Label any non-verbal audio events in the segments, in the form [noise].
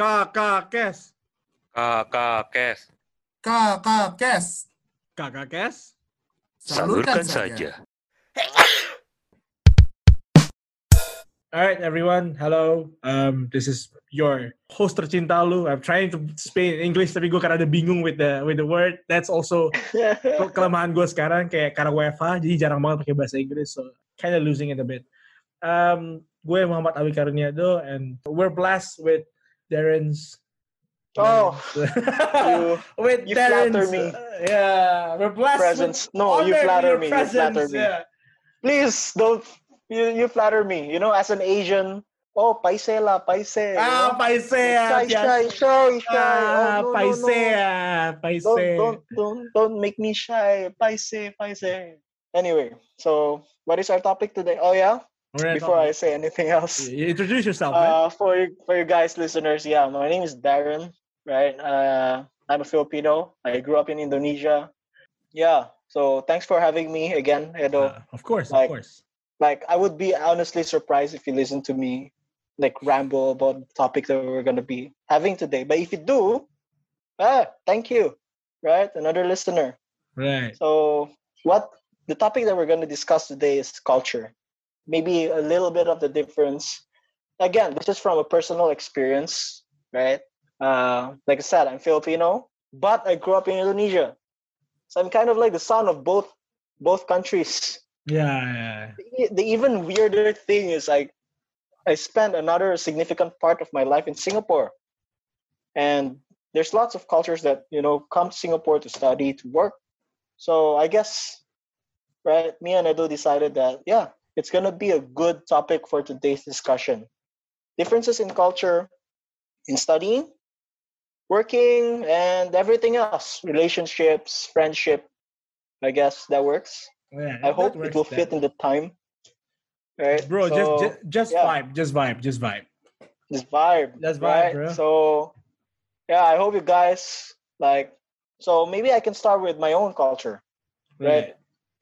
Kakakes. Kakakes. Kakakes. Kakakes. Salurkan saja. Alright everyone, hello. Um, this is your host tercinta lu. I'm trying to speak in English tapi gue karena ada bingung with the with the word. That's also ke- [laughs] kelemahan gue sekarang kayak karena WFH jadi jarang banget pakai bahasa Inggris so kind of losing it a bit. Um, gue Muhammad Awi Karuniado and we're blessed with Darren's Oh, [laughs] you with you Darren's flatter me. uh, yeah, we're blessed presence. No, you flatter me. You flatter presence, me. Yeah. Please don't. You you flatter me. You know, as an Asian. Oh, paise la, paise. Ah, paise, Shy, shy, shy, shy. Ah, Oh, no, no, paise, no. paise. Don't, don't, don't, don't make me shy. Paise, paise. Anyway, so what is our topic today? Oh yeah. Before I say anything else, introduce yourself, uh, for you, for you guys listeners, yeah, my name is Darren. Right. Uh, I'm a Filipino. I grew up in Indonesia. Yeah. So thanks for having me again, Edo. Uh, of course, like- of course. like I would be honestly surprised if you listen to me like ramble about the topic that we're gonna be having today. But if you do, ah, thank you. Right? Another listener. Right. So what the topic that we're gonna discuss today is culture. Maybe a little bit of the difference. Again, this is from a personal experience, right? Uh, like I said, I'm Filipino, but I grew up in Indonesia. So I'm kind of like the son of both both countries Yeah, yeah. the the even weirder thing is like I spent another significant part of my life in Singapore. And there's lots of cultures that, you know, come to Singapore to study, to work. So I guess right, me and Edo decided that yeah, it's gonna be a good topic for today's discussion. Differences in culture, in studying, working, and everything else. Relationships, friendship. I guess that works. yeah I hope works, it will that. fit in the time. Right, Bro, So, just, just just yeah. vibe, just vibe, just vibe. this vibe. That's vibe, right? bro. So, yeah, I hope you guys like. So maybe I can start with my own culture, right?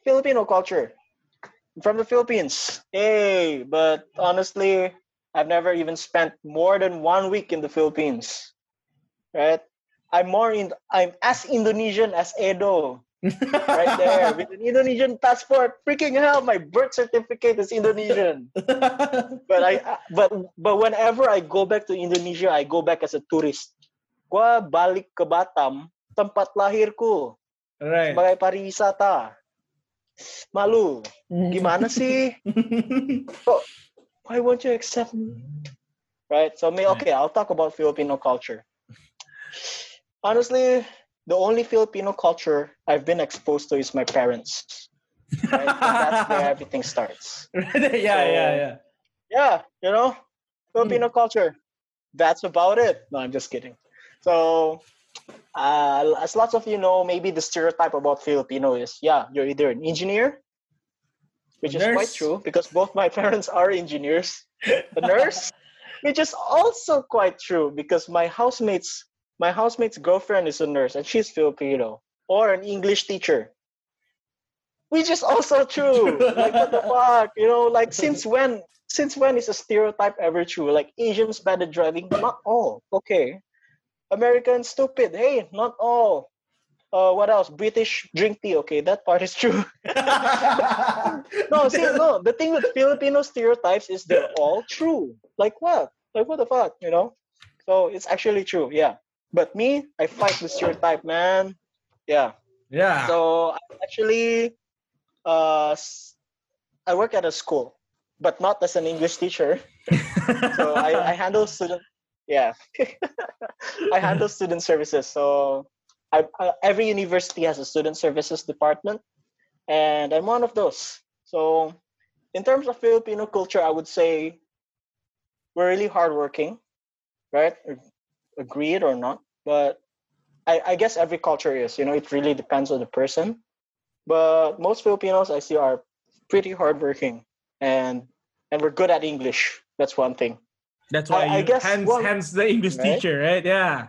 Filipino culture. From the Philippines. Hey, but honestly, I've never even spent more than one week in the Philippines. Right? I'm more in. I'm as Indonesian as Edo. right there [laughs] with an Indonesian passport. Freaking hell, my birth certificate is Indonesian. [laughs] But I I- but but whenever I go back to Indonesia, I go back as a tourist. Gua balik ke Batam, tempat lahirku, right. sebagai pariwisata. Malu. Hmm. Gimana sih? [laughs] Why won't you accept me? Right? So me okay, I'll talk about Filipino culture. Honestly, the only Filipino culture I've been exposed to is my parents. Right? That's where [laughs] everything starts. [laughs] yeah, yeah, yeah. yeah, you know, Filipino hmm. culture. That's about it. No, I'm just kidding. So, uh, as lots of you know, maybe the stereotype about Filipino is, yeah, you're either an engineer, which is quite true because both my [laughs] parents are engineers. A nurse, which is also quite true because my housemates, my housemate's girlfriend is a nurse and she's Filipino, or an English teacher. Which is also true. like what the fuck, you know? Like since when? Since when is a stereotype ever true? Like Asians bad at driving? Not all. Okay. Americans stupid. Hey, not all. Uh, what else? British drink tea. Okay, that part is true. [laughs] no, see, no. The thing with Filipino stereotypes is they're all true. Like what? Like what the fuck? You know? So it's actually true. Yeah. But me, I fight the stereotype, man. Yeah. yeah. So I actually, uh, I work at a school, but not as an English teacher. [laughs] So I, I handle student. Yeah, [laughs] I handle student services. So I, every university has a student services department, and I'm one of those. So in terms of Filipino culture, I would say we're really hardworking, right? Agreed or not? But I, I guess every culture is. You know, it really depends on the person. But most Filipinos I see are pretty hardworking, and and we're good at English. That's one thing. That's why I- I guess hence, one- hence the English Right? teacher, right? Yeah.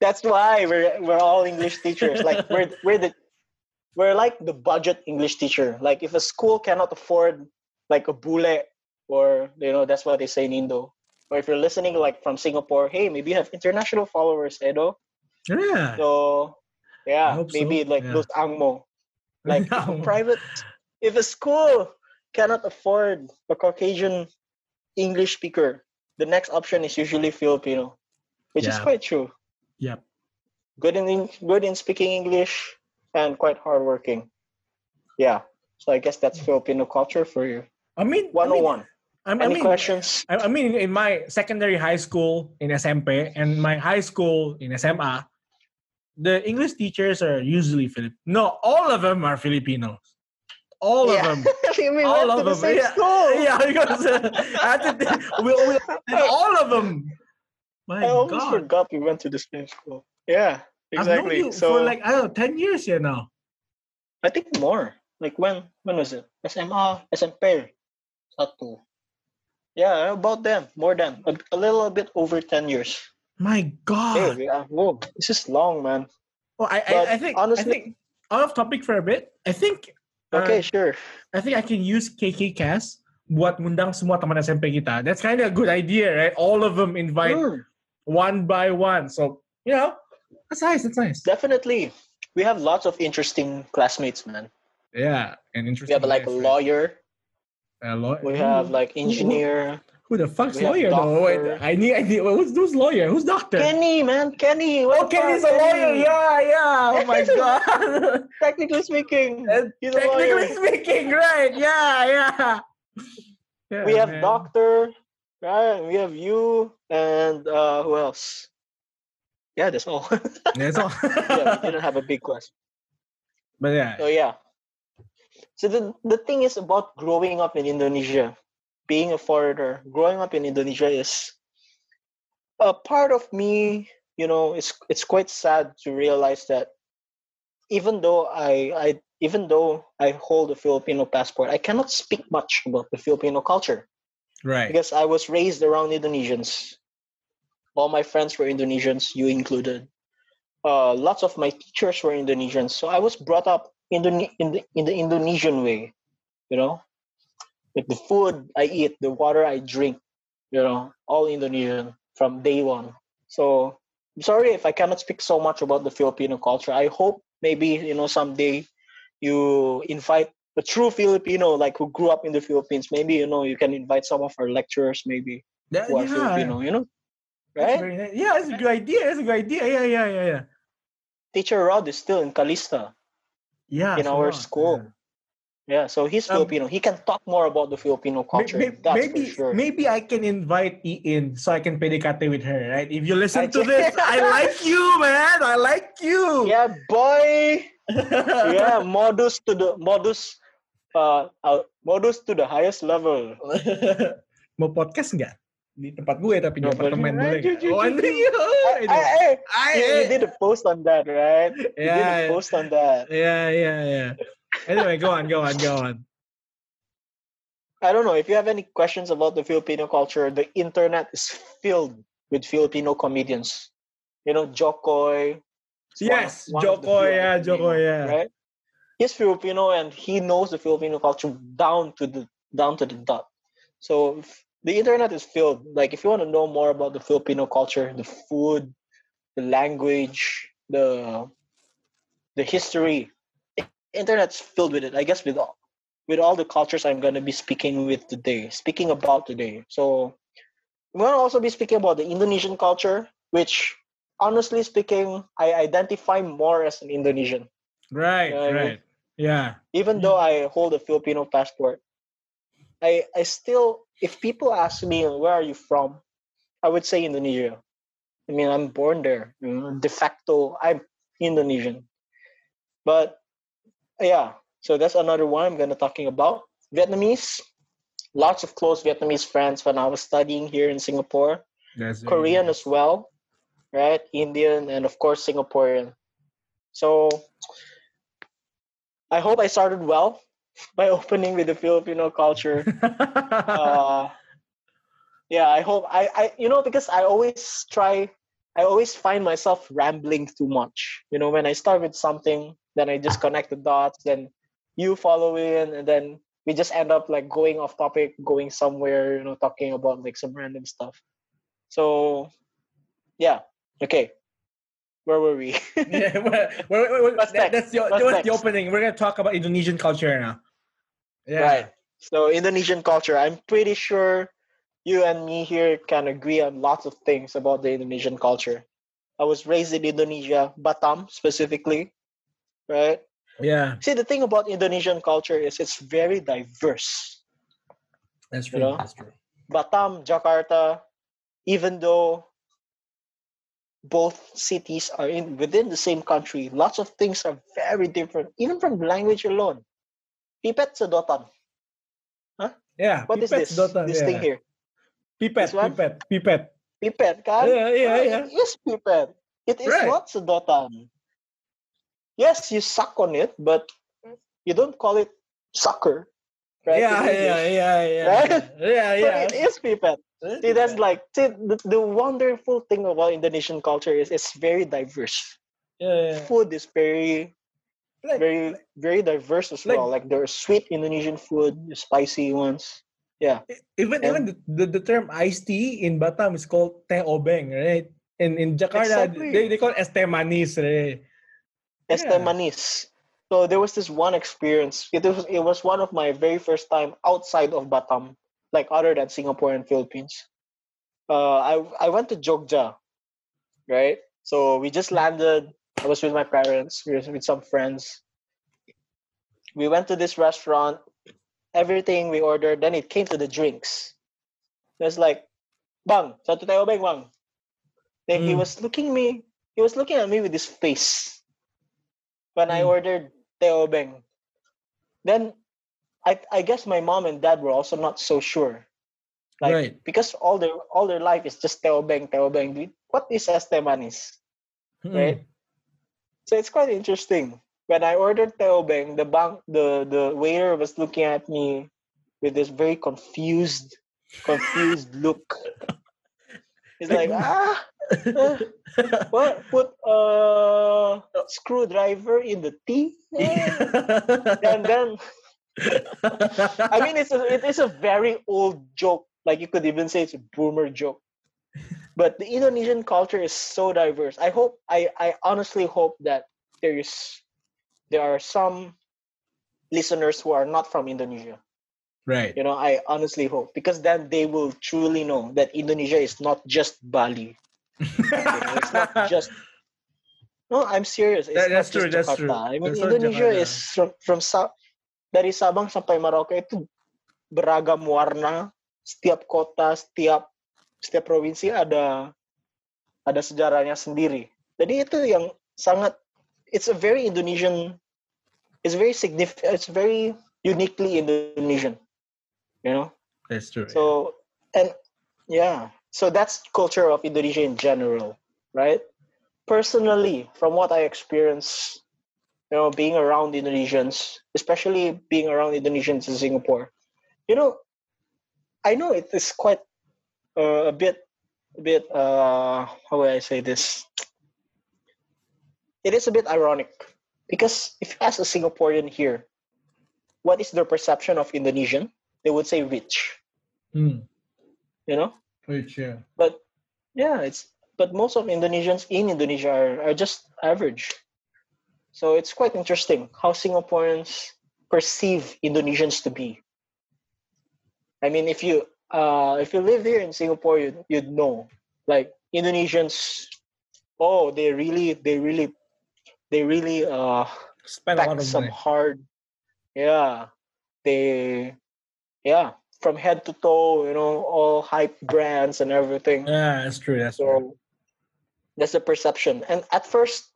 That's why we're we're all English teachers. Like we're [laughs] we're the we're like the budget English teacher. Like if a school cannot afford like a bule or you know that's what they say in Indo. or if you're listening like from Singapore, hey, maybe you have international followers, Edo. Yeah. So yeah, maybe so, like yeah. those angmo. Like [laughs] if private if a school cannot afford a Caucasian English speaker, the next option is usually Filipino. Which is quite true. Yep. Good in good in speaking English and quite hardworking. Yeah. So I guess that's Filipino culture for you. I mean, I mean, 101. I mean, I Any mean, questions? I, I mean, in my secondary high school in SMP and my high school in SMA, the English teachers are usually Filipino. No, all of them are Filipinos. All Yeah. of them. [laughs] we all of the them. same yeah, school. yeah, because uh, I had to, we'll, we'll, all of them. My I almost God, forgot we went to the same school. Yeah, exactly. So for like I don't know, ten years here now. I think more. Like when when was it? SMA, SMP, satu. Yeah, about them. More than a, a little bit over ten years. My Hey, God. we are, whoa, this is long, man. Well, I, I, I think honestly- I think out of topic for a bit. I think uh, Okay, sure. I think I can use KK Cast buat ngundang semua teman SMP kita. That's kind of a good idea, right? All of them invite Hmm, one by one. So you know, that's nice. That's nice. definitely. We have lots of interesting classmates, man. Yeah, and interesting. We have like a lawyer. A law- We have like engineer. Who the fuck's we lawyer though? Wait. I need. I need. Who's who's lawyer? Who's doctor? Kenny, man, Kenny. Oh, Kenny's a lawyer. Kenny? Yeah, yeah. Oh my [laughs] god. Technically speaking, And he's a Technically lawyer. speaking, right? Yeah, yeah. Yeah, we have man. doctor right we have you and uh who else yeah that's all [laughs] That's all. [laughs] yeah we didn't have a big class but yeah, so yeah so the the thing is about growing up in indonesia being a foreigner growing up in indonesia is a part of me you know it's it's quite sad to realize that even though i i even though i hold a filipino passport i cannot speak much about the filipino culture right. because I was raised around Indonesians. All my friends were Indonesians, you included. Uh, lots of my teachers were Indonesians, so I was brought up in the in the in the Indonesian way, you know, with the food I eat, the water I drink, you know, all Indonesian from day one. So I'm sorry if I cannot speak so much about the Filipino culture. I hope maybe you know someday you invite a true Filipino like who grew up in the Philippines. Maybe you know you can invite some of our lecturers maybe That- who are yeah, Filipino, you know? Right? nice. Yeah, that's a good idea. That's a good idea. Yeah, yeah, yeah, yeah. Teacher Rod is still in Calista. Yeah, In our school. Yeah, so he's Um, Filipino. He can talk more about the Filipino culture. maybe for sure. maybe I can invite E in so I can pedicate with her, right? If you listen I to this, I like you, man. I like you. [laughs] Yeah, boy. [laughs] yeah, modus to the modus uh, uh modus to the highest level. [laughs] Mau podcast nggak? Di tempat gue tapi di apartemen boleh. boleh Ju- nggak? Oh, ju- anjing. ju. Hey, ini. hey, Ah, you, did a post on that, right? Yeah, You did a post on that. Yeah, yeah, yeah. Anyway, go on, go on, go on. I don't know if you have any questions about the Filipino culture. The internet is filled with Filipino comedians. You know, Jo Koy. one Yes, one Jo Koy, few yeah, Jo Koy, yeah. Right? He's Filipino and he knows the Filipino culture down to the down to the dot. So the internet is filled. Like if you want to know more about the Filipino culture, the food, the language, the the history, internet's filled with it. I guess with all with all the cultures I'm going to be speaking with today, speaking about today. So I'm going to also be speaking about the Indonesian culture, which honestly speaking, I identify more as an Indonesian, Right, Yeah, I mean- right. Yeah. even mm. though I hold a Filipino passport. I I still, if people ask me where are you from, I would say Indonesia. I mean, I'm born there. you know, De facto, I'm Indonesian. But yeah, so that's another one I'm gonna talking about. Vietnamese, lots of close Vietnamese friends when I was studying here in Singapore. That's Korean nice. as well, right? Indian and of course Singaporean. So I hope I started well [laughs] by opening with the Filipino culture. [laughs] uh, yeah, I hope I, I you know because I always try I always find myself rambling too much. You know, when I start with something, then I just connect the dots, then you follow in, and then we just end up like going off topic, going somewhere, you know, talking about like some random stuff. So, yeah. Okay. Where were we? [laughs] yeah, [laughs] What's that- that's the, What's that was the opening. We're gonna talk about Indonesian culture now. Yeah. Right. So Indonesian culture, I'm pretty sure you and me here can agree on lots of things about the Indonesian culture. I was raised in Indonesia, Batam specifically, right? Yeah, See, the thing about Indonesian culture is it's very diverse. that's You true. know? That's true. Batam, Jakarta, even though both cities are in within the same country, lots of things are very different, even from language alone. Pipet sedotan. Huh? Yeah. What is this? daughter, this yeah. thing here. Pipet, pipet, pipet. Pipet, kan? Yeah, yeah, Ah, yeah. It is pipet. It is Right. not sedotan. Yes, you suck on it, but you don't call it sucker. Right? Yeah, yeah, yeah, yeah, Right? yeah, [laughs] yeah. it is pipet. See, that's like see, the, the wonderful thing about Indonesian culture is it's very diverse. yeah, yeah. Food is very, Like, very, very diverse as like- well. Like there's sweet Indonesian food, spicy ones. Yeah, even even the, the, the term iced tea in Batam is called teh obeng, right? In in Jakarta, Exactly. they, they call it es teh manis, right? Este Yeah. Manis. So there was this one experience. It was it was one of my very first time outside of Batam, like other than Singapore and Philippines. Uh, I I went to Jogja, right? So we just landed. I was with my parents. We were with some friends. We went to this restaurant. Everything we ordered. Then it came to the drinks. There's like, bang, satu teh obeng bang. Then he Mm. was looking me. He was looking at me with this face when I Mm. ordered teh obeng. Then I I guess my mom and dad were also not so sure. Like right. because all their all their life is just teh obeng, teh obeng. What is este manis? Mm. Right? So it's quite interesting. When I ordered teh obeng, the bank the the waiter was looking at me with this very confused confused look. [laughs] He's like, ah, uh, [laughs] what? Put a screwdriver in the tea? and then [laughs] I mean, it's a, it is a very old joke. Like you could even say it's a boomer joke. But the Indonesian culture is so diverse. I hope, I, I honestly hope that there is, there are some listeners who are not from Indonesia. right. You know, I honestly hope because then they will truly know that Indonesia is not just Bali. You know, it's not [laughs] just. No, I'm serious. It's That- that's true, that's true. I mean, That's Indonesia is from from Sa- dari Sabang sampai Merauke itu beragam warna. Setiap kota, setiap setiap provinsi ada ada sejarahnya sendiri. Jadi itu yang sangat it's a very Indonesian it's very significant it's very uniquely Indonesian. You know? That's true. So and yeah, so that's culture of Indonesia in general, right? Personally, from what I experience, you know, being around Indonesians, especially being around Indonesians in Singapore, you know, I know it is quite uh, a bit, a bit. Uh, how would I say this? It is a bit ironic because if you ask a Singaporean here, what is their perception of Indonesian? They would say rich. Mm. You know, Rich, yeah. but yeah it's but most of indonesians in indonesia are, are just average so it's quite interesting how singaporeans perceive indonesians to be i mean if you uh if you live here in singapore you'd, you'd know like indonesians oh they really they really they really uh Spend a lot of some money. hard yeah they yeah from head to toe you know all hype brands and everything Yeah, that's true. That's true. that's the perception. And at first,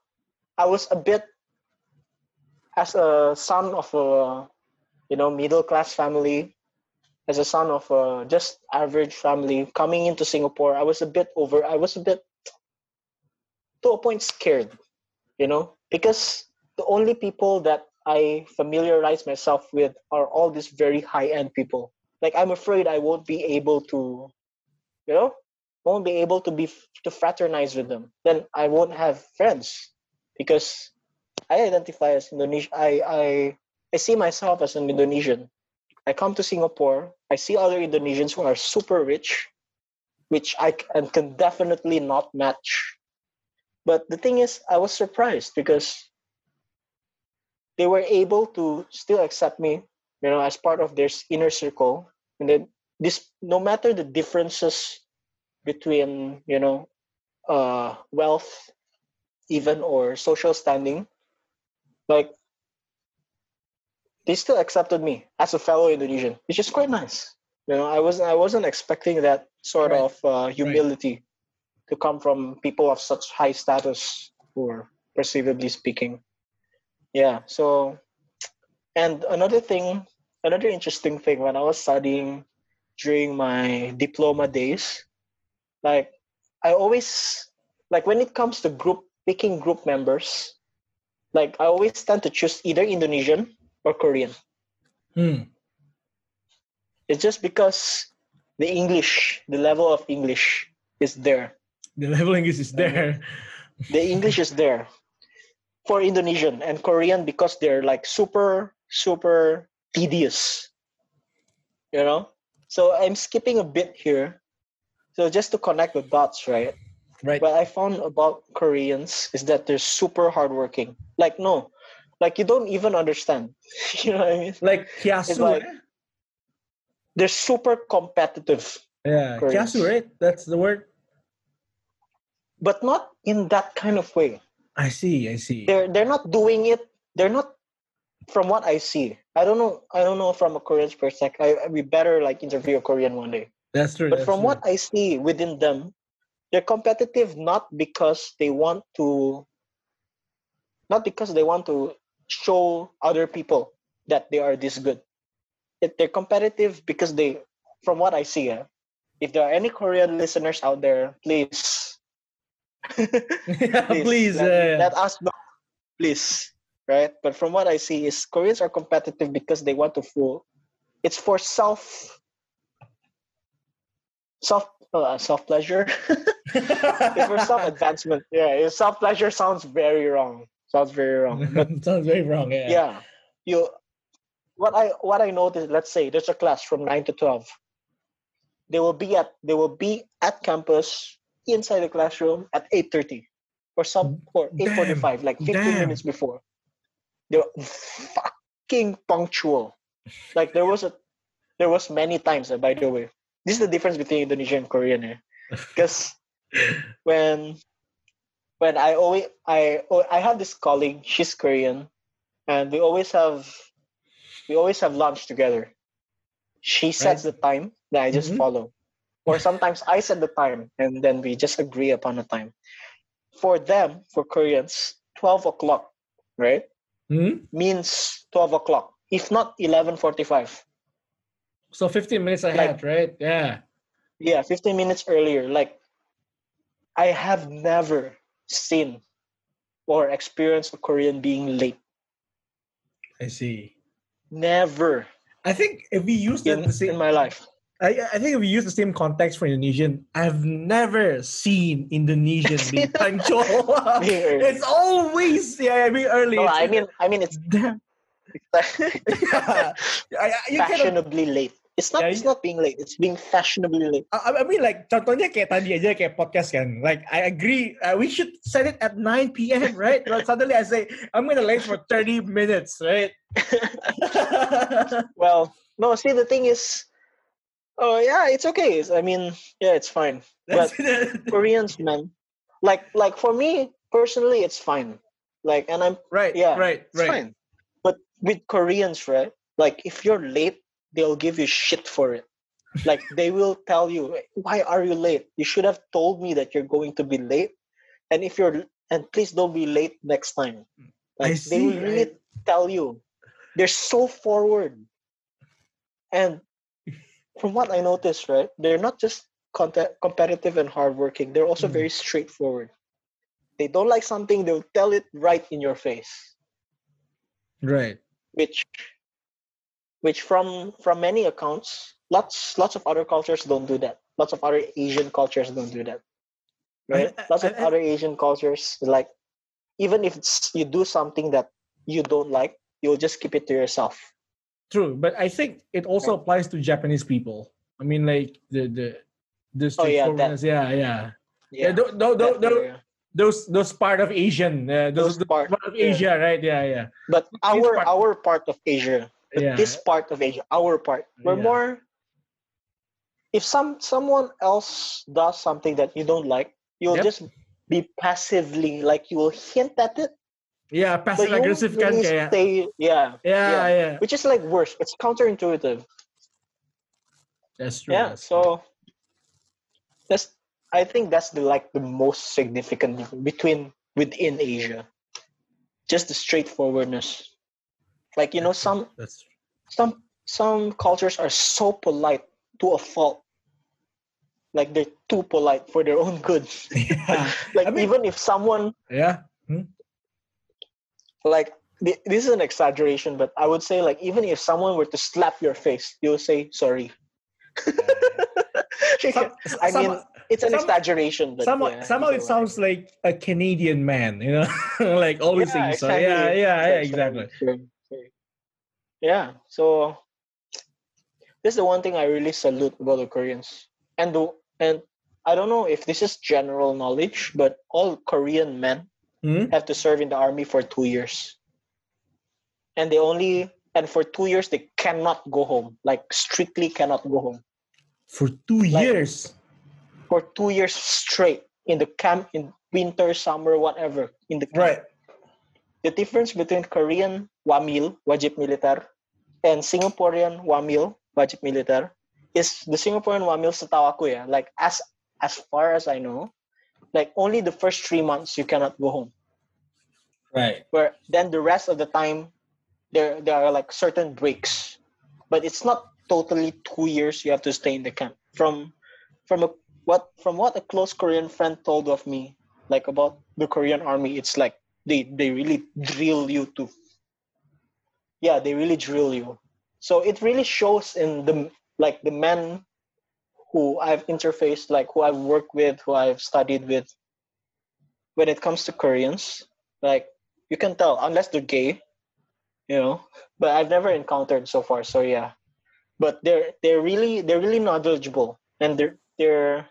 I was a bit, as a son of a, you know, middle class family, as a son of a just average family coming into Singapore, I was a bit over. I was a bit, to a point, scared, you know, because the only people that I familiarize myself with are all these very high end people. Like I'm afraid I won't be able to, you know, won't be able to be to fraternize with them then i won't have friends because i identify as indonesian i i i see myself as an indonesian i come to singapore i see other indonesians who are super rich which i and can definitely not match. But the thing is, I was surprised because they were able to still accept me, you know, as part of their inner circle. And then this, no matter the differences between, you know, uh, wealth, even or social standing, like they still accepted me as a fellow Indonesian, which is quite nice. You know, I wasn't I wasn't expecting that sort Right. of uh, humility to come from people of such high status, or perceivably speaking. Yeah. So, and another thing, another interesting thing when I was studying during my diploma days, like I always like when it comes to group picking group members, like I always tend to choose either Indonesian or Korean. Hmm. It's just because the English, the level of English is there. The level English is there. The English is there for Indonesian and Korean because they're like super, super tedious. You know? So I'm skipping a bit here. So just to connect the dots, right? Right. What I found about Koreans is that they're super hardworking. Like, no, like you don't even understand. [laughs] you know what I mean? Like Kiasu, like- eh? They're super competitive. yeah, Koreans. Kiasu, right? That's the word. But not in that kind of way. I see, I see. They're they're not doing it. They're not from what I see. I don't know. I don't know from a Korean perspective. I, we better like interview a Korean one day. That's true. But that's from true. what I see within them, they're competitive not because they want to, not because they want to show other people that they are this good. It, they're competitive because they, from what I see, eh, if there are any Korean listeners out there, please [laughs] yeah, please, let, let us know, please. Right, but from what I see, is Koreans are competitive because they want to fool. It's for self, self, uh, self pleasure. [laughs] it's for [laughs] self advancement. Yeah, self pleasure sounds very wrong. Sounds very wrong. But sounds very wrong. Yeah. yeah, you. What I what I noticed. Let's say there's a class from nine to twelve. They will be at they will be at campus inside the classroom at eight thirty, or some or eight forty five, like fifteen damn. minutes before. They're fucking punctual. Like there was a there was many times. uh, by the way, this is the difference between Indonesian and Korean. Eh? [laughs] Because when when I always I I have this colleague, she's Korean, and we always have we always have lunch together. She sets the time, that I just Mhm. follow. Or sometimes I set the time and then we just agree upon a time. For them, for Koreans, 12 o'clock, right? Hmm? Means 12 o'clock. If not 11:45. So 15 minutes ahead, right? Yeah. Yeah, 15 minutes earlier. Like I have never seen or experienced a Korean being late. I see. Never I think if we use the, in, the same, in my life. I, I think if we use the same context for Indonesian, I've never seen Indonesian be [laughs] punctual. Being early. it's always yeah, I mean early. No, I mean I mean it's [laughs] damn. [laughs] Yeah. I, I, you cannot, fashionably late. It's not Yeah, it's not being late. It's being fashionably late. I, I mean like contohnya kayak tadi aja kayak podcast kan. Like I agree, uh, we should set it at 9 p.m. right? But suddenly I say I'm gonna late for 30 minutes, right? Well, no, see the thing is oh yeah, it's okay. I mean, yeah, it's fine. But [laughs] Koreans, man. Like like for me personally it's fine. Like and I'm right, yeah, right, it's right. fine. But with Koreans, right? Like if you're late, they'll give you shit for it. Like they [laughs] will tell you, "Why are you late? You should have told me that you're going to be late." And if you're and please don't be late next time. I Like they will see, really tell you. They're so forward. And from what I noticed, right, they're not just conte- competitive and hardworking. They're also Mm. very straightforward. They don't like something, they'll tell it right in your face Right. which which from from many accounts lots lots of other cultures don't do that lots of other asian cultures don't do that right I- lots of I- I- other asian cultures like even if you do something that you don't like you'll just keep it to yourself True, but I think it also applies to Japanese people. I mean, like the the The Oh, yeah, straightforwardness, yeah, yeah. Yeah, Yeah, tho- tho- tho- that tho- area. those those part of Asian, uh, those, Those part, part of yeah. Asia, right? Yeah, yeah, but our part- our part of Asia, yeah. this part of Asia, our part, we're Yeah. more. If some someone else does something that you don't like, you'll Yep. just be passively like you will hint at it, yeah, passive you aggressive kan really kayak. stay. Yeah, Yeah, yeah, which is like worse. It's counterintuitive. that's true. Yeah, that's true. so that's I think that's the like the most significant between within Asia. Just the straightforwardness. Like you know, some that's some some cultures are so polite to a fault. Like they're too polite for their own good. [laughs] yeah, [laughs] like I mean- even if someone yeah. Hmm? Like thi- this is an exaggeration, but I would say like even if someone were to slap your face, you'll say sorry. [laughs] Some, I some- mean, it's an some- exaggeration, but somehow, yeah, somehow it sounds like a Canadian man, you know, [laughs] like always Yeah, saying sorry. Yeah, exactly. yeah, yeah, exactly. sorry. Yeah, so this is the one thing I really salute about the Koreans, and the and I don't know if this is general knowledge, but all Korean men Hmm? have to serve in the army for two years, and they only and for two years they cannot go home, like strictly cannot go home For two Like- years. for two years straight in the camp in winter, summer, whatever in the camp. Right. the difference between Korean wamil wajib militer and Singaporean wamil wajib militer is the Singaporean wamil setahu aku ya like as as far as I know like only the first three months you cannot go home. Right. where then the rest of the time there there are like certain breaks. But it's not totally two years you have to stay in the camp. From from a what from what a close korean friend told of me like about the korean army it's like they they really drill you to yeah they really drill you. So it really shows in the like the men who i've interfaced like who i've worked with who i've studied with when it comes to koreans like you can tell unless they're gay you know but i've never encountered so far so yeah. But they're they're really they're really knowledgeable and they're they're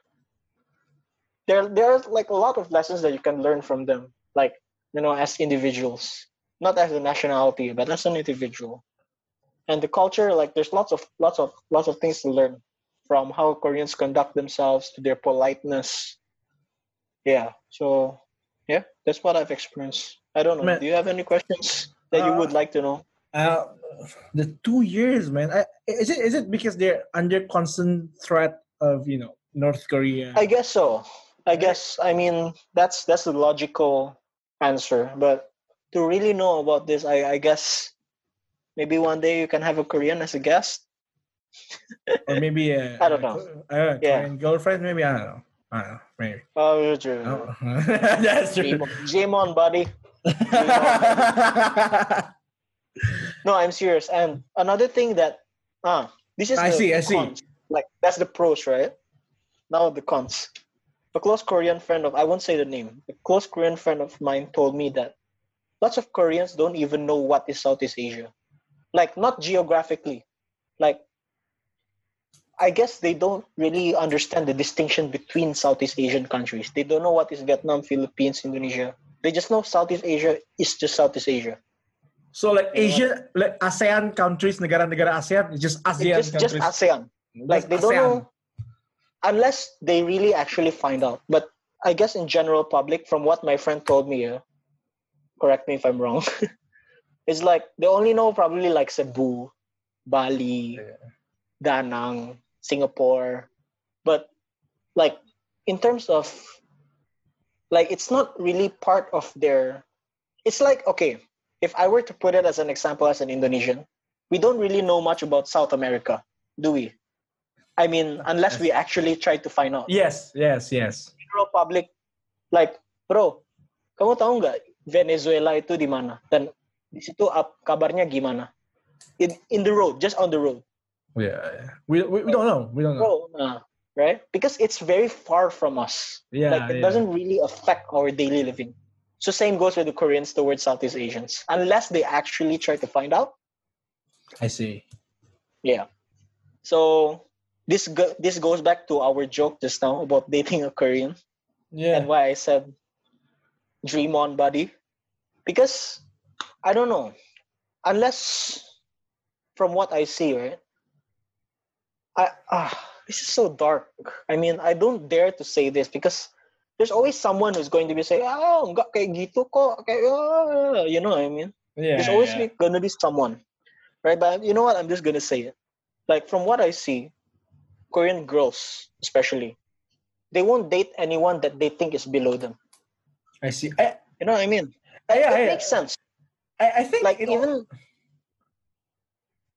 there there are like a lot of lessons that you can learn from them like you know as individuals not as a nationality but as an individual. And the culture like there's lots of lots of lots of things to learn from how koreans conduct themselves to their politeness yeah so yeah that's what i've experienced i don't know Man. do you have any questions that you Uh, would like to know Uh, the two years, man. I, is it is it because they're under constant threat of you know North Korea? I guess so. I guess I mean that's that's the logical answer. But to really know about this, I, I guess maybe one day you can have a Korean as a guest. Or maybe a, I don't know. A, a Yeah. Girlfriend, maybe I don't know. I don't know. Maybe. Oh, true. Oh. [laughs] That's true. Game on, buddy. [laughs] No, I'm serious. And another thing that ah, this is I the see, I see. Like that's the pros, right? Now the cons. A close Korean friend of I won't say the name. A close Korean friend of mine told me that lots of Koreans don't even know what is Southeast Asia. Like not geographically. Like I guess they don't really understand the distinction between Southeast Asian countries. They don't know what is Vietnam, Philippines, Indonesia. They just know Southeast Asia is just Southeast Asia. so like You know Asia, like ASEAN countries, negara-negara ASEAN, just ASEAN It's just, just. ASEAN. Like Just they don't ASEAN. know unless they really actually find out. But I guess in general public, from what my friend told me, uh, correct me if I'm wrong. [laughs] it's like they only know probably like Cebu, Bali, Da Nang, Singapore, but like in terms of like it's not really part of their. It's like okay, if I were to put it as an example as an Indonesian, we don't really know much about South America, do we? I mean, unless we actually try to find out. Yes, yes, yes. General public, like, bro, kamu tahu nggak Venezuela itu di mana? Dan di situ kabarnya gimana? In in the road, just on the road, Yeah, we, we, we don't know. We don't know. bro. Nah, right? Because it's very far from us. Yeah, like it yeah. doesn't really affect our daily living. So same goes with the Koreans towards Southeast Asians, unless they actually try to find out. I see. Yeah. So this go- this goes back to our joke just now about dating a Korean Yeah. and why I said dream on buddy. Because I don't know. Unless from what I see, right? I ah this is so dark. I mean, I don't dare to say this because there's always someone who's going to be saying, "Oh, enggak kayak gitu kok." Kayak, ah," you know what I mean? yeah. There's always yeah. gonna be someone, right? But you know what? I'm just gonna say it. Like from what I see, Korean girls, especially, they won't date anyone that they think is below them. I see. I, You know what I mean? I, yeah, It I, makes sense. I, I think Like even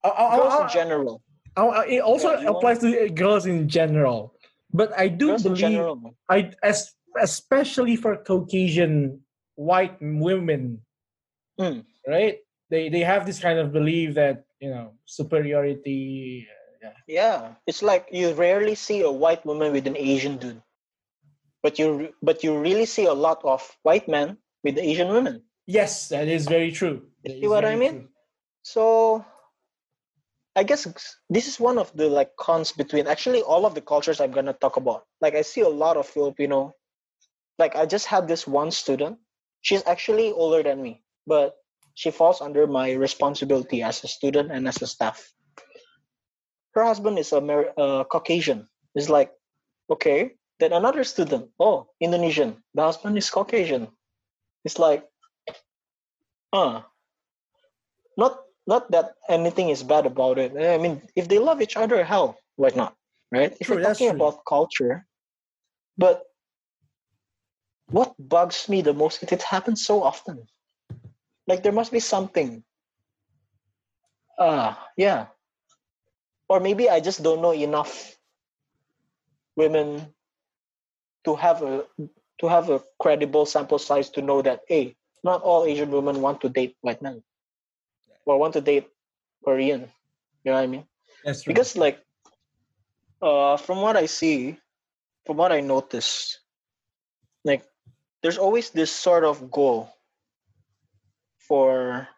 I, I, girls I, in general. I, I- it also Yeah, you want- applies to girls in general. But I do Girls believe. I as especially for Caucasian white women, Mm. right? They they have this kind of belief that you know superiority. Yeah. Yeah, it's like you rarely see a white woman with an Asian dude, but you but you really see a lot of white men with Asian women. Yes, that is very true. You see what I mean? true. So I guess this is one of the like cons between actually all of the cultures I'm gonna talk about. Like I see a lot of Filipino, like I just had this one student. She's actually older than me, but she falls under my responsibility as a student and as a staff. Her husband is Amer- uh, Caucasian. It's like, okay. Then another student, oh, Indonesian. The husband is Caucasian. It's like, uh, not not that anything is bad about it. I mean, if they love each other, hell, why not? Right? If True, we're talking about culture, but what bugs me the most is it happens so often. Like there must be something. Ah, yeah. Or maybe I just don't know enough women to have a to have a credible sample size to know that hey, not all Asian women want to date white men or want to date Korean. You know what I mean? That's true. Because like uh from what I see, from what I notice, like there's always this sort of goal for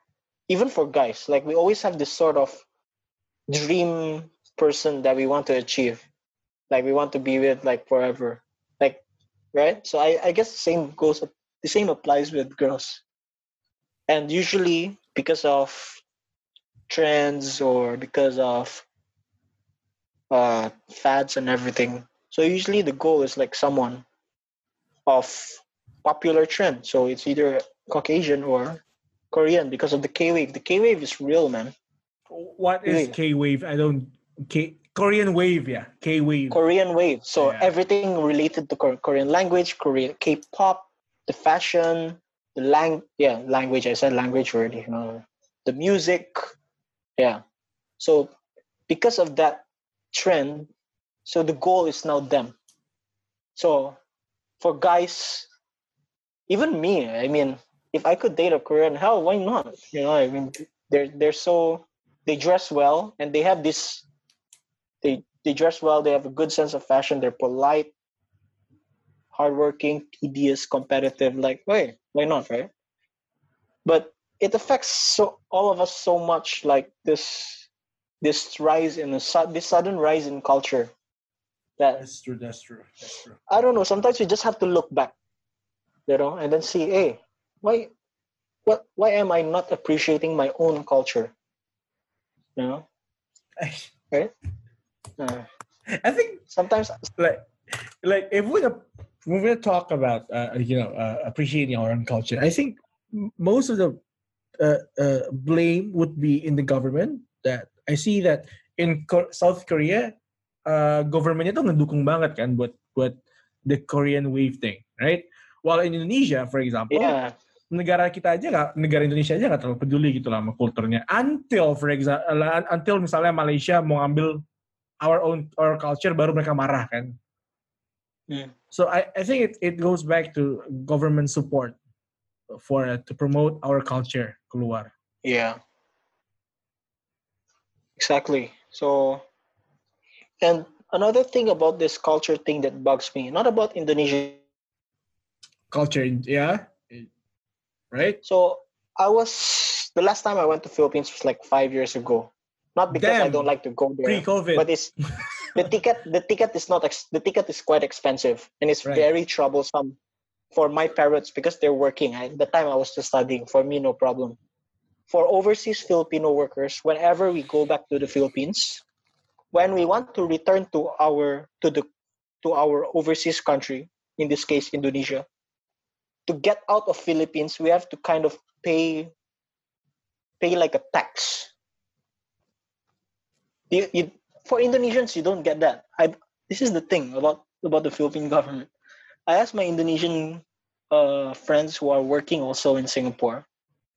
even for guys. Like we always have this sort of dream person that we want to achieve. Like we want to be with like forever. Like right? So I, I guess the same goes the same applies with girls. And usually because of trends or because of uh fads and everything. So usually the goal is like someone of popular trend. So it's either Caucasian or Korean because of the K wave. The K wave is real, man. what is Really? K wave? I don't K Korean wave. Yeah, K wave. Korean wave. So Yeah. everything related to Korean language, Korean K-pop, the fashion, the lang yeah language. I said language already. No, the music, yeah. So because of that trend, so the goal is now them. So for guys, even me, I mean, if I could date a Korean, hell, why not? You know, I mean, they're they're so they dress well and they have this they they dress well they have a good sense of fashion they're polite hardworking tedious competitive like wait why not right but it affects so all of us so much like this this rise in a this sudden rise in culture that That's true. That's true. That's true. i don't know sometimes we just have to look back you know and then see hey why what why am i not appreciating my own culture you know [laughs] right uh, I think sometimes like like if gonna, when we're talk about uh, you know uh, appreciating our own culture, I think most of the uh, uh, blame would be in the government. That I see that in Ko- South Korea, uh, government itu ngedukung banget kan buat buat the Korean wave thing, right? While in Indonesia, for example, yeah negara kita aja nggak negara Indonesia aja nggak terlalu peduli gitu lah sama kulturnya until for example until misalnya Malaysia mau ambil our own our culture baru mereka marah kan So I, I think it, it goes back to government support for uh, to promote our culture keluar Yeah. Exactly. So, and another thing about this culture thing that bugs me, not about Indonesia. culture yeah right So, I was the last time I went to Philippines was like five years ago. Not because I don't like to go there, pre-COVID but it's [laughs] the ticket the ticket is not ex- the ticket is quite expensive and it's Right. very troublesome for my parents because they're working. At the time i was just studying for me no problem. For overseas filipino workers whenever we go back to the philippines when we want to return to our to the to our overseas country in this case indonesia to get out of philippines we have to kind of pay pay like a tax. You, you, for Indonesians, you don't get that. I this is the thing about about the Philippine government. I asked my Indonesian uh, friends who are working also in Singapore.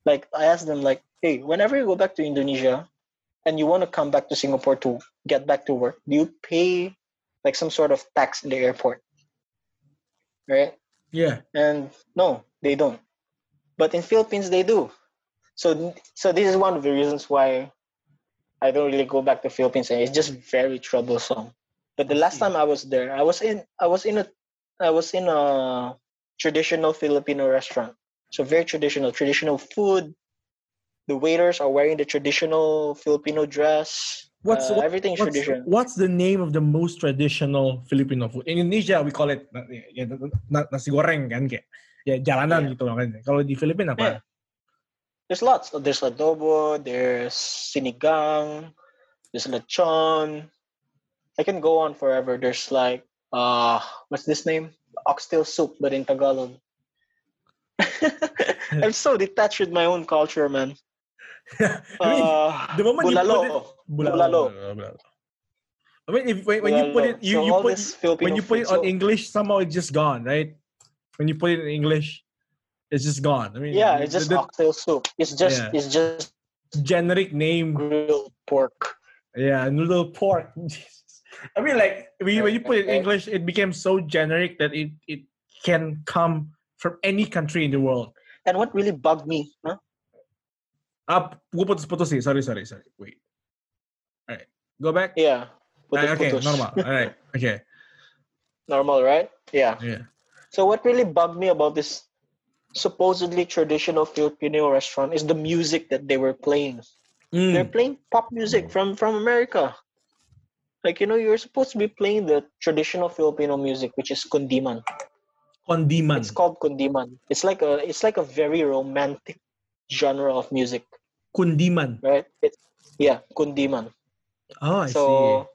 Like I asked them, like, hey, whenever you go back to Indonesia and you want to come back to Singapore to get back to work, do you pay like some sort of tax in the airport? Right? Yeah. And no, they don't. But in Philippines, they do. So, so this is one of the reasons why I don't really go back to Philippines, and it's just very troublesome. But the last time I was there, I was in, I was in a, I was in a traditional Filipino restaurant. So very traditional, traditional food. The waiters are wearing the traditional Filipino dress. What's Uh, what- everything's what's, traditional. what's the name of the most traditional Filipino food? In Indonesia, we call it na- nasi goreng kan kayak ya jalanan Yeah. gitu kan. Kalau di Filipina apa? Yeah. There's lots. There's adobo. There's sinigang. There's lechon. I can go on forever. There's like uh, what's this name? Oxtail soup, but in Tagalog. [laughs] I'm so detached with my own culture, man. [laughs] I mean, Uh, the moment you put bulalo. it- bulalo. Bulalo. bulalo. I mean, if when, when you put it, you, So you put when you put it on so- English, somehow it's just gone, right? When you put it in English, it's just gone. I mean, Yeah, it's just the, oxtail soup. It's just Yeah. it's just generic name. grilled pork. Yeah, noodle pork. [laughs] I mean, like when you, when you put it in English, it became so generic that it it can come from any country in the world. And what really bugged me, huh? Ah, gue putus-putus sih. Sorry, sorry, sorry. Wait. All right. Go back. Yeah. Ah, okay, putus-putus. normal. [laughs] All right. Okay. Normal, right? Yeah. Yeah. So what really bugged me about this supposedly traditional Filipino restaurant is the music that they were playing. Mm. They're playing pop music from from America. Like you know, you're supposed to be playing the traditional Filipino music, which is kundiman. Kundiman. It's called kundiman. It's like a it's like a very romantic genre of music, Kundiman. right? It's yeah, kundiman. Oh, I so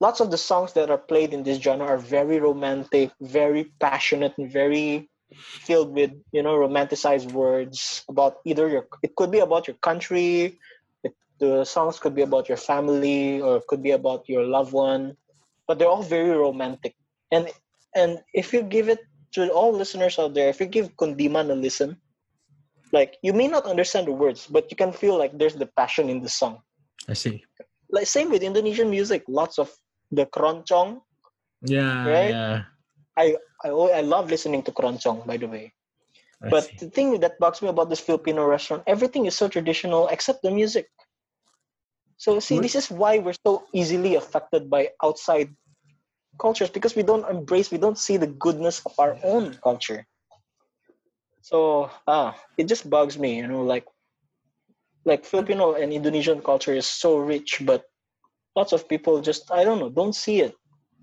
lots of the songs that are played in this genre are very romantic very passionate and very filled with you know romanticized words about either your it could be about your country it, the songs could be about your family or it could be about your loved one but they're all very romantic and and if you give it to all listeners out there if you give kundiman a listen like you may not understand the words but you can feel like there's the passion in the song. I see. like same with Indonesian music. Lots of the keroncong. Yeah. Right? Yeah. I al- I love listening to keroncong, by the way. I But see. the thing that bugs me about this Filipino restaurant, everything is so traditional except the music. So see, this is why we're so easily affected by outside cultures because we don't embrace, we don't see the goodness of our own culture. So ah, it just bugs me, you know, like like Filipino and Indonesian culture is so rich, but lots of people just I don't know, don't see it.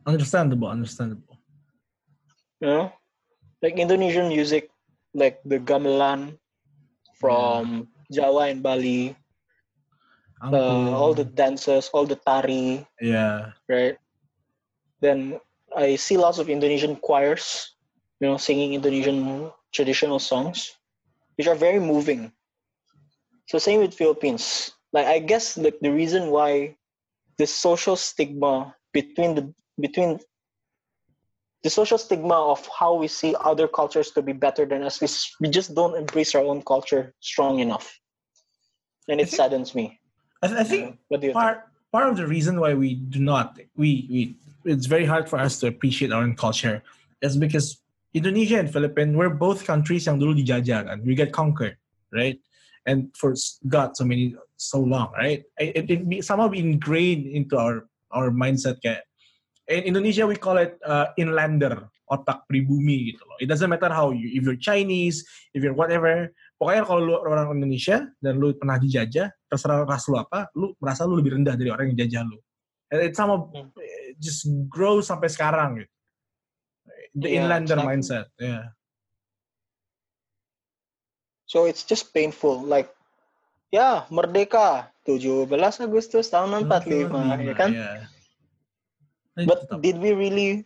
understandable. Understandable. You know? Like indonesian music like the gamelan from java and bali uh, all the dances all the tari Yeah. right? Then i see lots of indonesian choirs you know singing indonesian traditional songs which are very moving. So same with philippines. Like i guess like the reason why the social stigma between the between the social stigma of how we see other cultures to be better than us is we just don't embrace our own culture strong enough. And it think- saddens me. I, I think do you think? part part of the reason why we do not we we it's very hard for us to appreciate our own culture is because Indonesia and Philippines we're both countries yang dulu dijajah kan we get conquered right? And for God so many so long right? It, it, be, somehow be ingrained into our our mindset in Indonesia we call it uh, inlander otak pribumi gitu loh it doesn't matter how you if you're Chinese if you're whatever pokoknya kalau lu orang Indonesia dan lu pernah dijajah terserah ras lu apa lu merasa lu lebih rendah dari orang yang jajah lu and it sama Hmm. just grows sampai sekarang gitu. The Yeah, inlander exactly. mindset, yeah. So it's just painful. Like, ya merdeka 17 Agustus tahun 45, ya kan? Yeah. But did we really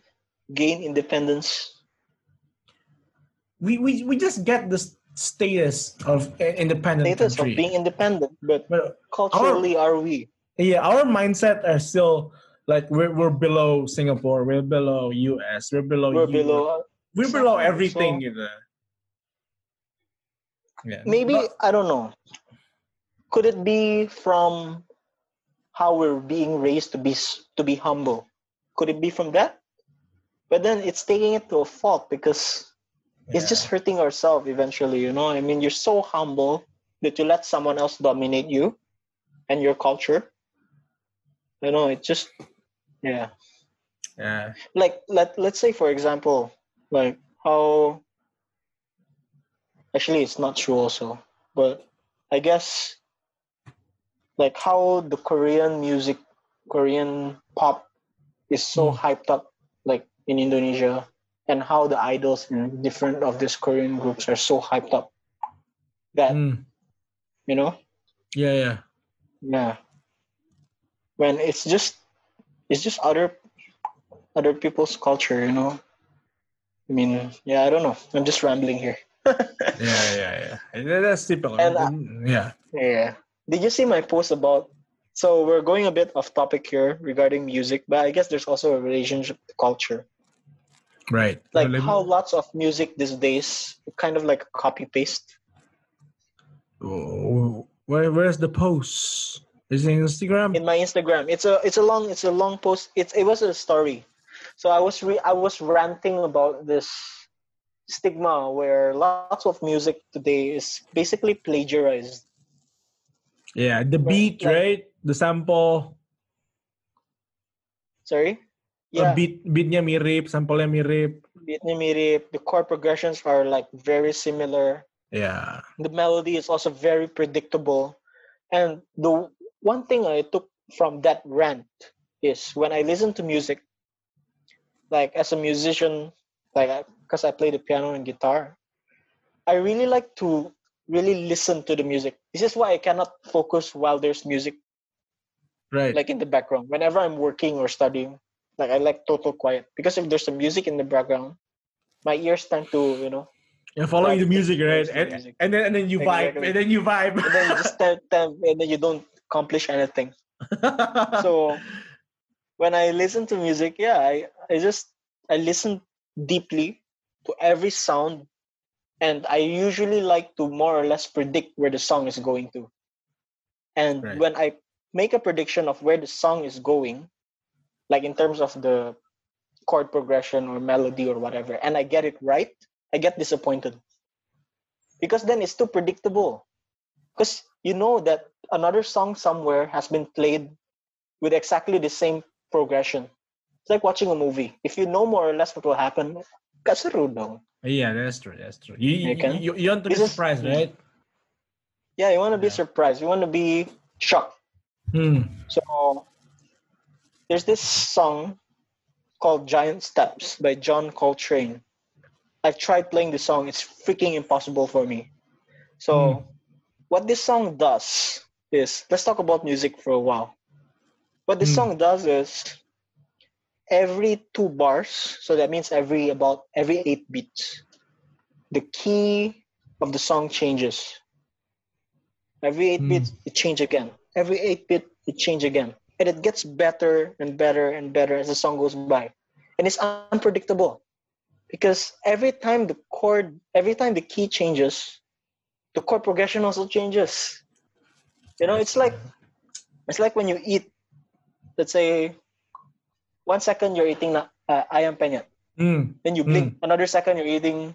gain independence? we, we we just get the status of independent Status of being independent, but but culturally are we? yeah, our mindset are still like we're we're below Singapore, we're below US, we're below We're Europe, below. Uh, we're below everything. So- gitu. Yeah. Maybe But- I don't know. Could it be from how we're being raised to be to be humble? Could it be from that? But then it's taking it to a fault because it's just hurting ourselves eventually. You know, I mean, you're so humble that you let someone else dominate you and your culture. You know, it just yeah. yeah. like let let's say for example like how actually it's not true also but i guess like how the korean music korean pop is so Mm. hyped up like in indonesia and how the idols in different of these korean groups are so hyped up that Mm. you know Yeah, yeah. yeah when it's just it's just other other people's culture you know i mean yeah i don't know i'm just rambling here [laughs] Yeah, yeah, yeah. That's typical. And, uh, yeah. yeah did you see my post about so we're going a bit off topic here regarding music but i guess there's also a relationship to culture Right. like how lots of music these days kind of like copy paste Oh, Where where's the post? Is it Instagram? in my Instagram. It's a it's a long it's a long post. It's it was a story. So I was re- I was ranting about this stigma where lots of music today is basically plagiarized. yeah, the beat, like- right? The sample. Sorry? Yeah. Yeah, beat beatnya mirip, sampelnya mirip. beatnya mirip. The chord progressions are like very similar. Yeah. The melody is also very predictable. And the one thing I took from that rant is when I listen to music, like as a musician, like because I play the piano and guitar, I really like to really listen to the music. This is why I cannot focus while there's music Right. like in the background. Whenever I'm working or studying, like I like total quiet because if there's some music in the background, my ears tend to you know, You're following the music, right? the And, music. and then and then you vibe, and then you vibe. and then you just tend, and then you don't accomplish anything. [laughs] so when I listen to music, yeah, I, I just I listen deeply to every sound and I usually like to more or less predict where the song is going to. And Right. when I make a prediction of where the song is going, like in terms of the chord progression or melody or whatever, and I get it right, I get disappointed. Because then it's too predictable. Because you know that another song somewhere has been played with exactly the same progression. It's like watching a movie. If you know more or less what will happen, that's kaseru dong. yeah, that's true. That's true. You you, You you, you want to be This is- surprised, right? Yeah, you want to be Yeah. surprised. You want to be shocked. Hmm. So there's this song called Giant Steps by John Coltrane. I've tried playing the song. It's freaking impossible for me. So Hmm. what this song does is let's talk about music for a while. What this Hmm. song does is every two bars, so that means every about every eight beats, the key of the song changes. Every eight Hmm. beats, it change again. Every eight bit it change again, and it gets better and better and better as the song goes by, and it's unpredictable because every time the chord, every time the key changes, the chord progression also changes. You know, it's like it's like when you eat. Let's say, one second you're eating na, uh, ayam penyet, Hmm. then you blink. Another second you're eating,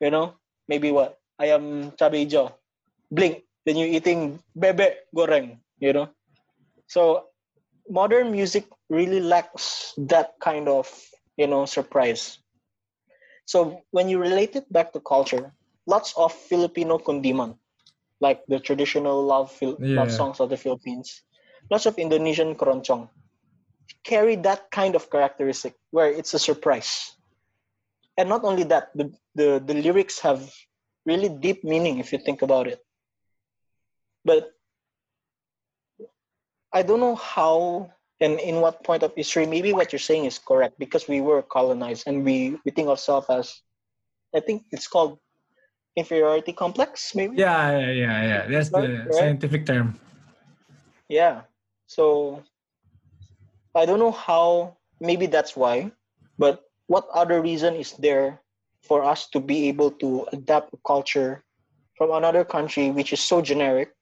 you know, maybe what ayam cabai hijau. Blink, then you're eating bebek goreng. You know, so modern music really lacks that kind of you know surprise. So when you relate it back to culture, lots of Filipino kundiman, like the traditional love fil- love songs of the Philippines, lots of Indonesian keroncong, carry that kind of characteristic where it's a surprise. And not only that, the, the, the lyrics have really deep meaning if you think about it. But I don't know how and in what point of history, maybe what you're saying is correct because we were colonized and we, we think of ourselves as, I think it's called inferiority complex, maybe? Yeah, yeah, yeah, yeah. That's the right. scientific term. Yeah. So I don't know how, maybe that's why, but what other reason is there for us to be able to adapt a culture from another country which is so generic,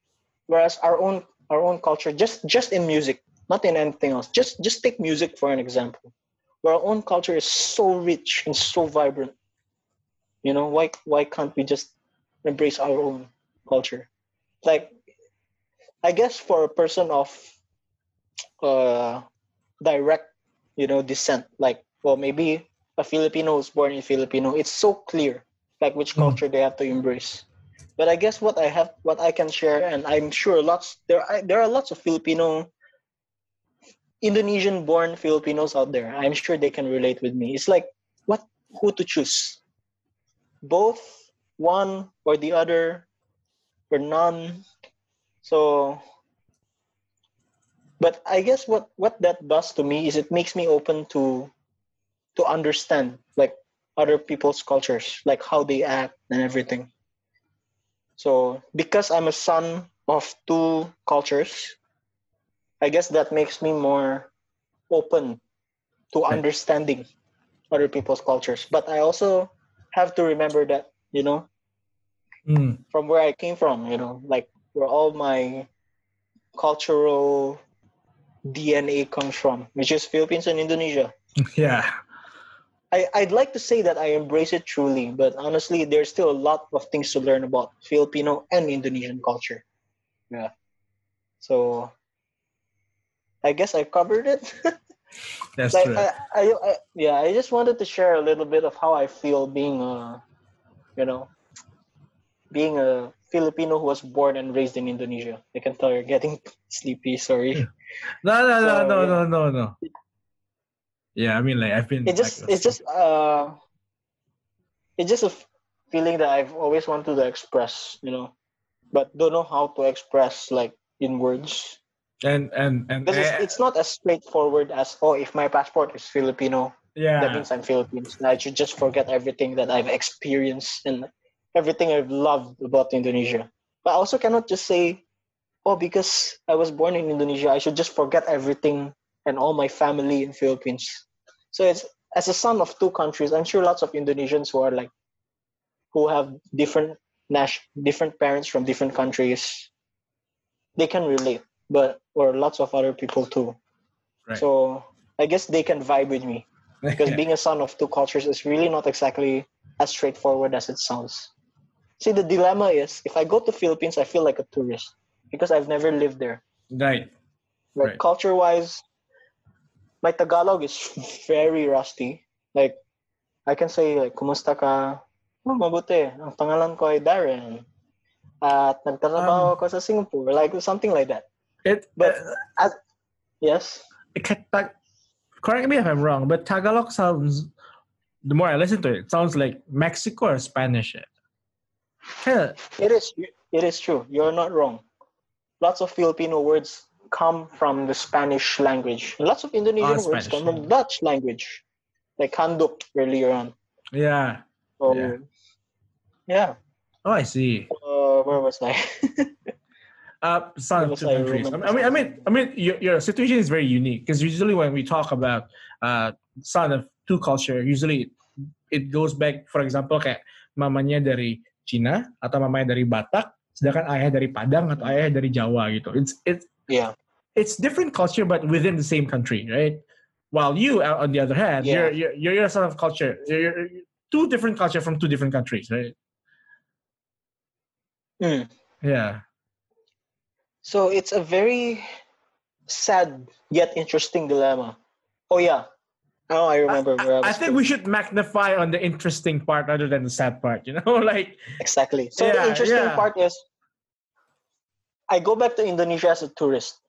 whereas our own our own culture just just in music, not in anything else. Just just take music for an example. Where our own culture is so rich and so vibrant. You know, why why can't we just embrace our own culture? Like I guess for a person of uh, direct, you know, descent, like well, maybe a Filipino who's born in Filipino, it's so clear, like which Mm. culture they have to embrace. But I guess what I have, what I can share, and I'm sure lots there, are, there are lots of Filipino, Indonesian-born Filipinos out there. I'm sure they can relate with me. It's like what, who to choose? Both, one or the other, or none. So but i guess what what that does to me is it makes me open to to understand like other people's cultures like how they act and everything so because i'm a son of two cultures i guess that makes me more open to understanding other people's cultures but i also have to remember that you know Mm. from where I came from, you know, like where all my cultural DNA comes from, which is Philippines and Indonesia. [laughs] Yeah. I, I'd like to say that I embrace it truly, but honestly, there's still a lot of things to learn about Filipino and Indonesian culture. Yeah. So I guess I covered it. [laughs] That's like true. I, I, I, yeah, I just wanted to share a little bit of how I feel being a, you know, being a Filipino who was born and raised in Indonesia. I can tell you're getting [laughs] sleepy. Sorry. [laughs] no, no, no, so, no, yeah. no, no, no. Yeah, I mean, like I've been. It just, it's just, uh, it's just a feeling that I've always wanted to express, you know, but don't know how to express like in words. and and and Because it's, it's not as straightforward as oh, if my passport is Filipino, yeah, that means I'm Philippines. And I should just forget everything that I've experienced and everything I've loved about Indonesia. But I also cannot just say, oh, because I was born in Indonesia, I should just forget everything and all my family in Philippines. So it's as a son of two countries, I'm sure lots of Indonesians who are like who have different nas- different parents from different countries, they can relate. But or lots of other people too. Right. So I guess they can vibe with me because [laughs] being a son of two cultures is really not exactly as straightforward as it sounds. See, the dilemma is if I go to Philippines, I feel like a tourist because I've never lived there. right. Like Right. culture-wise, my Tagalog is [laughs] very rusty. Like I can say like "Kumusta ka?" Oh, mabuti. Ang pangalan ko ay Darren. At nagtatrabaho Um, ako sa Singapore. Like something like that. It, But- uh, Yes. it correct me if I'm wrong, but Tagalog sounds. The more I listen to it, it sounds like Mexico or Spanish. Of. It is it is true. You're not wrong. Lots of Filipino words come from the Spanish language. Lots of Indonesian Ah, words Spanish, come from Dutch language. Like handuk earlier on. Yeah. So Yeah. yeah. Oh, I see. Uh, where was I? [laughs] Uh, son of was two I countries. I remember mean, I mean, I mean, your, your situation is very unique because usually when we talk about uh, son of two culture, usually it goes back, for example, kayak mamanya dari Cina atau mamanya dari Batak, sedangkan ayah dari Padang atau ayah dari Jawa gitu. It's it's yeah. It's different culture but within the same country, right? While you, uh, on the other hand, Yeah. you're, you're you're a son of culture. You're, you're two different culture from two different countries, right? Mm. Yeah. So it's a very sad yet interesting dilemma. Oh yeah. Oh, I remember I was. I think we should magnify on the interesting part rather than the sad part. You know, [laughs] like exactly. So Yeah, the interesting yeah. part is I go back to Indonesia as a tourist.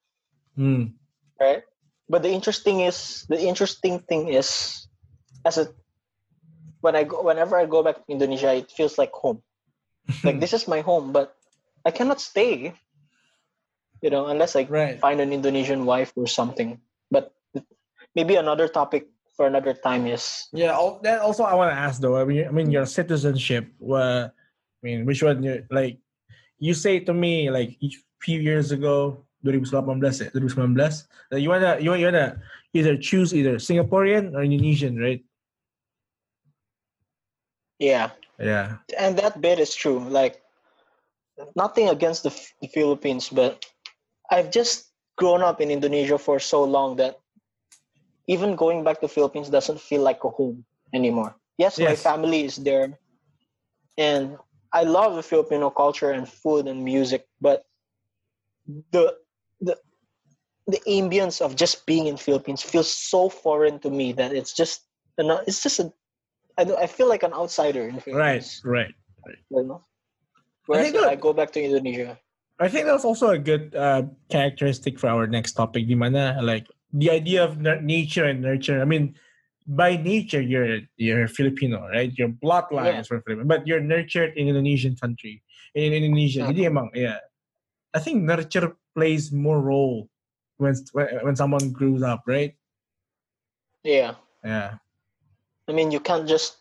Hmm, right? but the interesting is the interesting thing is as a when I go whenever I go back to Indonesia, it feels like home. [laughs] like this is my home, but I cannot stay. You know, unless I Right. find an Indonesian wife or something. But maybe another topic for another time is Yeah. That also I want to ask though. I mean, I mean your citizenship. Uh, I mean, which one? You like? You say to me like a few years ago, 2018 eh, 2019, that you wanna you wanna, you wanna either choose either Singaporean or Indonesian, right? yeah. Yeah. and that bit is true. Like nothing against the, the Philippines, but I've just grown up in Indonesia for so long that even going back to Philippines doesn't feel like a home anymore. Yes, my family is there, and I love the Filipino culture and food and music, but the the the ambience of just being in Philippines feels so foreign to me that it's just it's just a I, I feel like an outsider in Right. Philippines. Right. You know? Whereas think that- I go back to Indonesia. I think that's also a good uh, characteristic for our next topic, di mana? Like the idea of nature and nurture. I mean, by nature you're you're Filipino, right? Your bloodline Yeah. is from Filipino, but you're nurtured in Indonesian country. In Indonesia. Hindi yeah. I think nurture plays more role when when someone grows up, right? Yeah. Yeah. I mean you can't just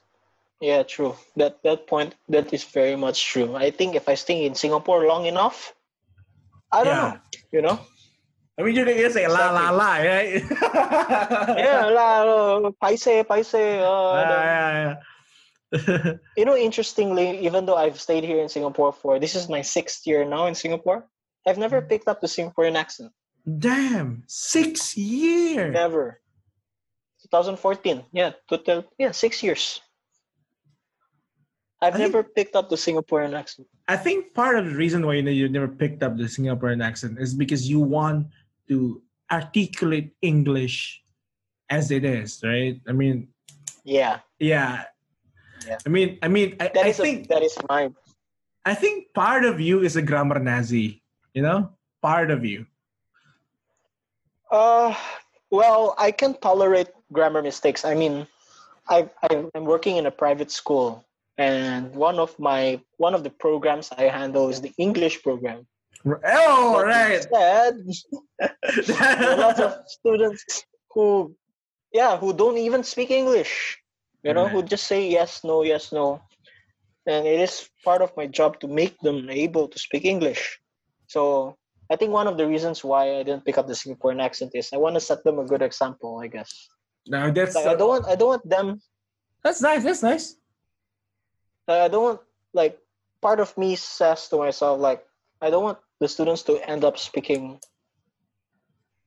yeah, true. That that point that is very much true. I think if I stay in Singapore long enough, I don't Yeah. know. You know? I mean, you're gonna say la la la, right? [laughs] Yeah, la, paise, paise. Uh, Ah, the- yeah, yeah. you know, interestingly, even though I've stayed here in Singapore for this is my sixth year now in Singapore, I've never picked up the Singaporean accent. Damn, six years. Never. 2014. Yeah, total. Yeah, six years. I've I think- never picked up the Singaporean accent. I think part of the reason why you, know, you never picked up the Singaporean accent is because you want to articulate English as it is, right? I mean, Yeah, yeah. Yeah. I mean, I mean, I, I is a- think that is my I think part of you is a grammar Nazi. You know, part of you. Uh, well, I can tolerate grammar mistakes. I mean, I I'm working in a private school, and one of my one of the programs I handle is the English program. Oh, But right. Instead, [laughs] are lots of students who, yeah, who don't even speak English. You know, who just say yes, no, yes, no, and it is part of my job to make them able to speak English. So I think one of the reasons why I didn't pick up the Singaporean accent is I want to set them a good example. I guess. now that's Like, I don't want I don't want them. that's nice. That's nice. I don't want like part of me says to myself like I don't want the students to end up speaking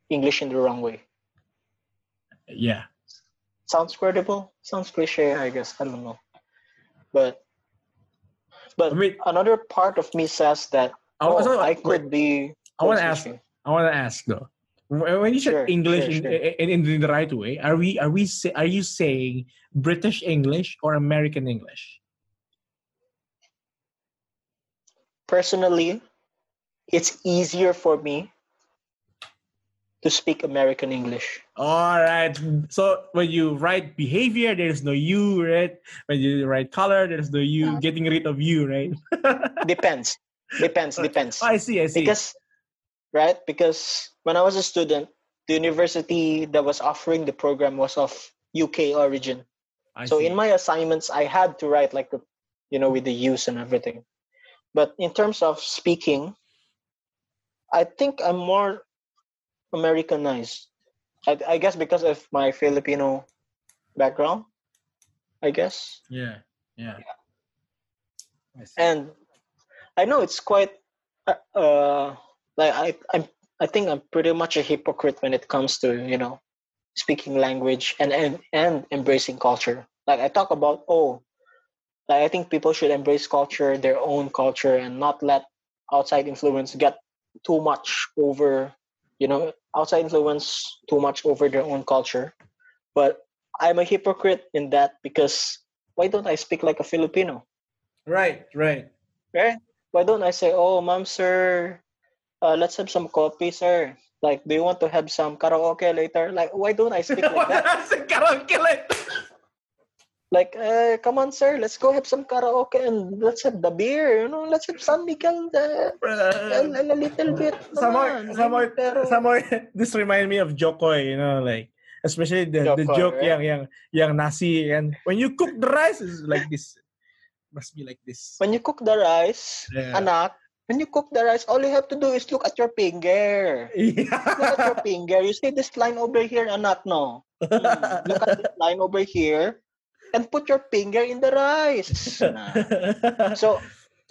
English in the wrong way. Yeah. sounds credible sounds cliche i guess i don't know but but I mean, another part of me says that I, oh, so- i wait, could be I want to ask. I want to ask though. When you said Sure, English sure, in, in, in the right way, are we are we say, are you saying British English or American English? personally it's easier for me to speak american english All right. So when you write behavior, there's no you, right? When you write color, there's no you. Getting rid of you, right? [laughs] depends depends uh, depends I see. I see. because right because when i was a student the university that was offering the program was of uk origin I so see. in my assignments i had to write like the you know with the use and everything but in terms of speaking i think i'm more americanized i, I guess because of my filipino background i guess yeah, yeah. I see. and i know it's quite uh, uh like i i'm i think i'm pretty much a hypocrite when it comes to you know speaking language and and, and embracing culture like i talk about oh like i think people should embrace culture their own culture and not let outside influence get too much over you know outside influence too much over their own culture but i'm a hypocrite in that because why don't i speak like a filipino right, right. right? Why don't I say, "Oh, ma'am, sir, uh, let's have some coffee, sir," Like, do you want to have some karaoke later? Like, why don't I speak like that? [laughs] karaoke like Like, uh, come on, sir, let's go have some karaoke and let's have the beer. You know, let's have San Miguel uh, a, a, a little bit. somehow, naman. somehow, Pero- somehow, [laughs] this remind me of Jo Koy, you know, like especially the, the joke right? yang yang yang nasi and when you cook the rice is like this, must be like this. when you cook the rice, Yeah. anak, when you cook the rice, all you have to do is look at your finger. Look at your finger. You see this line over here, anak, no? Hmm, Look at this line over here and put your finger in the rice. [laughs] So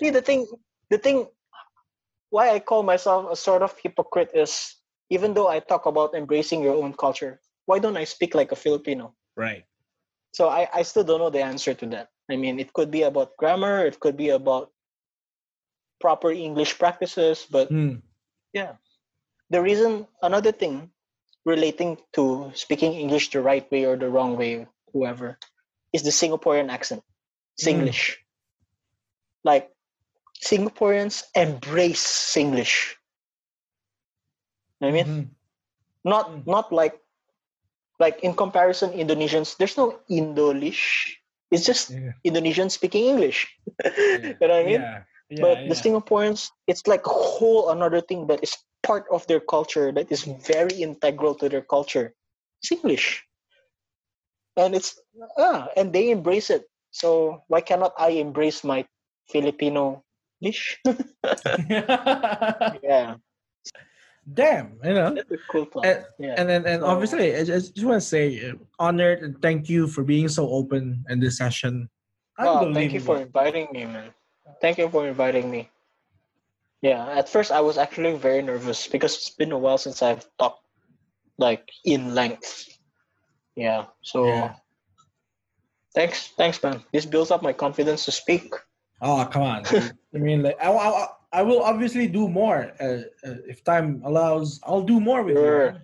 see the thing the thing why i call myself a sort of hypocrite is even though i talk about embracing your own culture why don't i speak like a filipino right. so i, I still don't know the answer to that i mean it could be about grammar it could be about proper english practices but yeah, the reason another thing relating to speaking english the right way or the wrong way whoever is the singaporean accent. Singlish. Like singaporeans embrace singlish. I mean Mhm. not Mm. not like like in comparison indonesians there's no indolish it's just Yeah. indonesian speaking english [laughs] you know what i mean but the. Singaporeans, it's like a whole another thing that is part of their culture that is very integral to their culture. It's English. And it's ah, and they embrace it. So why cannot I embrace my Filipino English? [laughs] [laughs] yeah. Damn, you know. That's a cool thought. And, yeah. and then and So- obviously I just, just want to say uh, honored and thank you for being so open in this session. Oh, thank you for inviting me, man. Thank you for inviting me. Yeah, at first I was actually very nervous because it's been a while since I've talked like in length. Yeah, so Yeah. thanks, thanks, man. This builds up my confidence to speak. Oh come on! I mean, like I, I, I will obviously do more uh, uh, if time allows. I'll do more with Sure. you.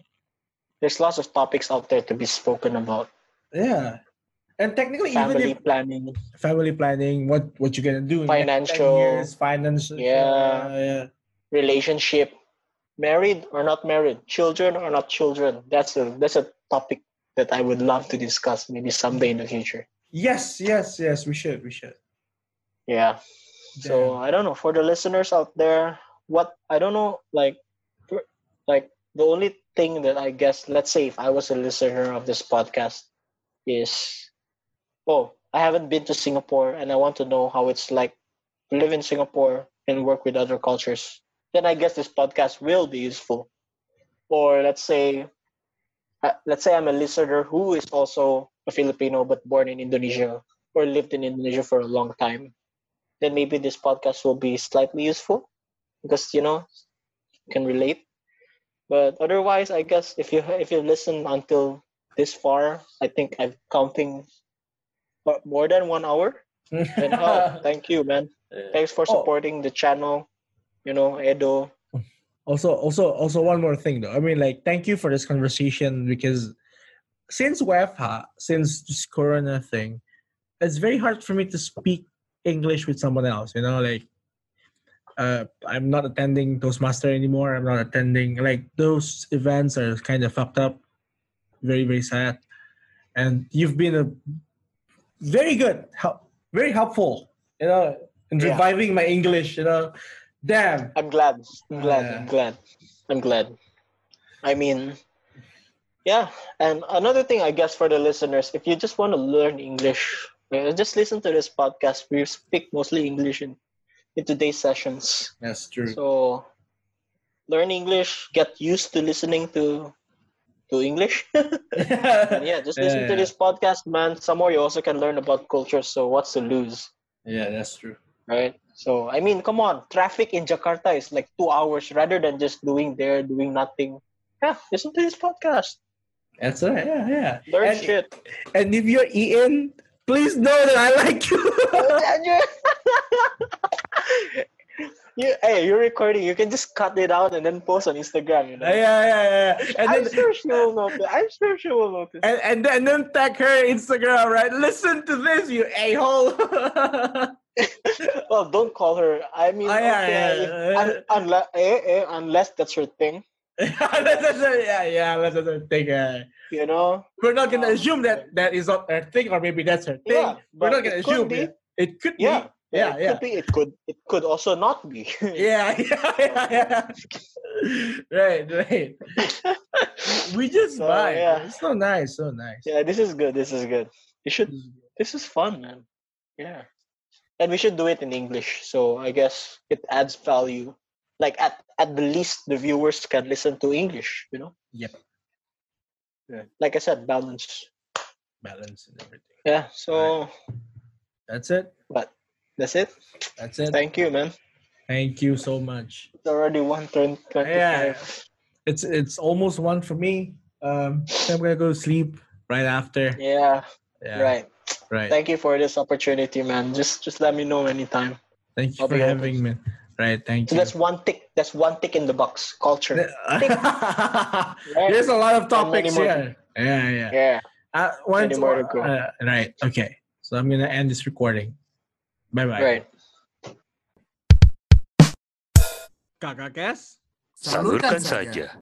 There's lots of topics out there to be spoken about. Yeah, and technically, Family even if planning, family planning, what what you're gonna do, in the 10 Financial. years, finance, Yeah. yeah, relationship, married or not married, children or not children. That's a that's a topic that I would love to discuss maybe someday in the future. yes, yes, yes. We should, we should. Yeah. So I don't know for the listeners out there, what I don't know, like, like the only thing that I guess, let's say if I was a listener of this podcast, is, oh, I haven't been to Singapore and I want to know how it's like to live in Singapore and work with other cultures. Then I guess this podcast will be useful. Or let's say, uh, let's say I'm a listener who is also a Filipino but born in Indonesia or lived in Indonesia for a long time then maybe this podcast will be slightly useful because you know you can relate. But otherwise i guess if you if you listen until this far i think i'm counting what, more than one hour. And oh, [laughs] thank you man. Thanks for Oh. supporting the channel you know edo. Also also also one more thing though. I mean like thank you for this conversation because since WFH, since this corona thing it's very hard for me to speak english with someone else you know like uh, i'm not attending toastmaster anymore. I'm not attending like those events are kind of fucked up. Very very sad. And you've been a very good help very helpful you know in Yeah. reviving my english you know. Damn. I'm glad. I'm glad. Yeah. i'm glad. I'm glad. I mean yeah. And another thing i guess for the listeners if you just want to learn english uh, just listen to this podcast we speak mostly english in, in today's sessions that's true so learn english get used to listening to to english [laughs] yeah just listen Yeah, to yeah. this podcast man Somewhere you also can learn about culture so what's to lose yeah that's true right? So I mean, come on, traffic in Jakarta is like two hours rather than just doing there, doing nothing. Yeah, listen to this podcast. That's right. Yeah, yeah. Learn and, shit. and if you're Ian, please know that I like you. [laughs] you, hey, you're recording. You can just cut it out and then post on Instagram. You know. yeah, yeah, yeah. And I'm then, sure she will notice. I'm sure she will notice. and, and, then, and then tag her Instagram, right? Listen to this, you a hole. [laughs] well, don't call her. I mean, Oh, yeah, okay, yeah, if- yeah. un- unless, eh, eh, unless that's her thing. Uh, [laughs] yeah, yeah. Let's uh, take a. You know? We're not gonna Um, assume that that is not her thing, or maybe that's her thing. Yeah, We're not gonna it could assume. be. It, it could Yeah. be. Yeah, it yeah. could be. It could. It could also not be. [laughs] [laughs] Yeah, yeah, yeah, yeah. right, right. We just So, vibe. yeah. It's so nice, so nice. yeah, this is good. This is good. You should. This is fun, man. Yeah, and we should do it in English. So I guess it adds value. Like at at the least, the viewers can listen to English. You know. Yep. Yeah. Like I said, balance. Balance and everything. Yeah. So That's it. But that's it. That's it. Thank you, man. Thank you so much. It's already one turn Yeah. It's it's almost one for me. Um, I'm gonna go to sleep right after. Yeah. Yeah, Right. right. Thank you for this opportunity, man. Just just let me know anytime. Thank you I'll for having me. Right, thank So you. So that's one tick. That's one tick in the box. Culture. [laughs] There's a lot of topics here. Yeah, yeah. Yeah. Uh, one, more to go. uh, right. Okay. So I'm gonna end this recording. Bye bye. Right. Kakak Kes. Salurkan saja.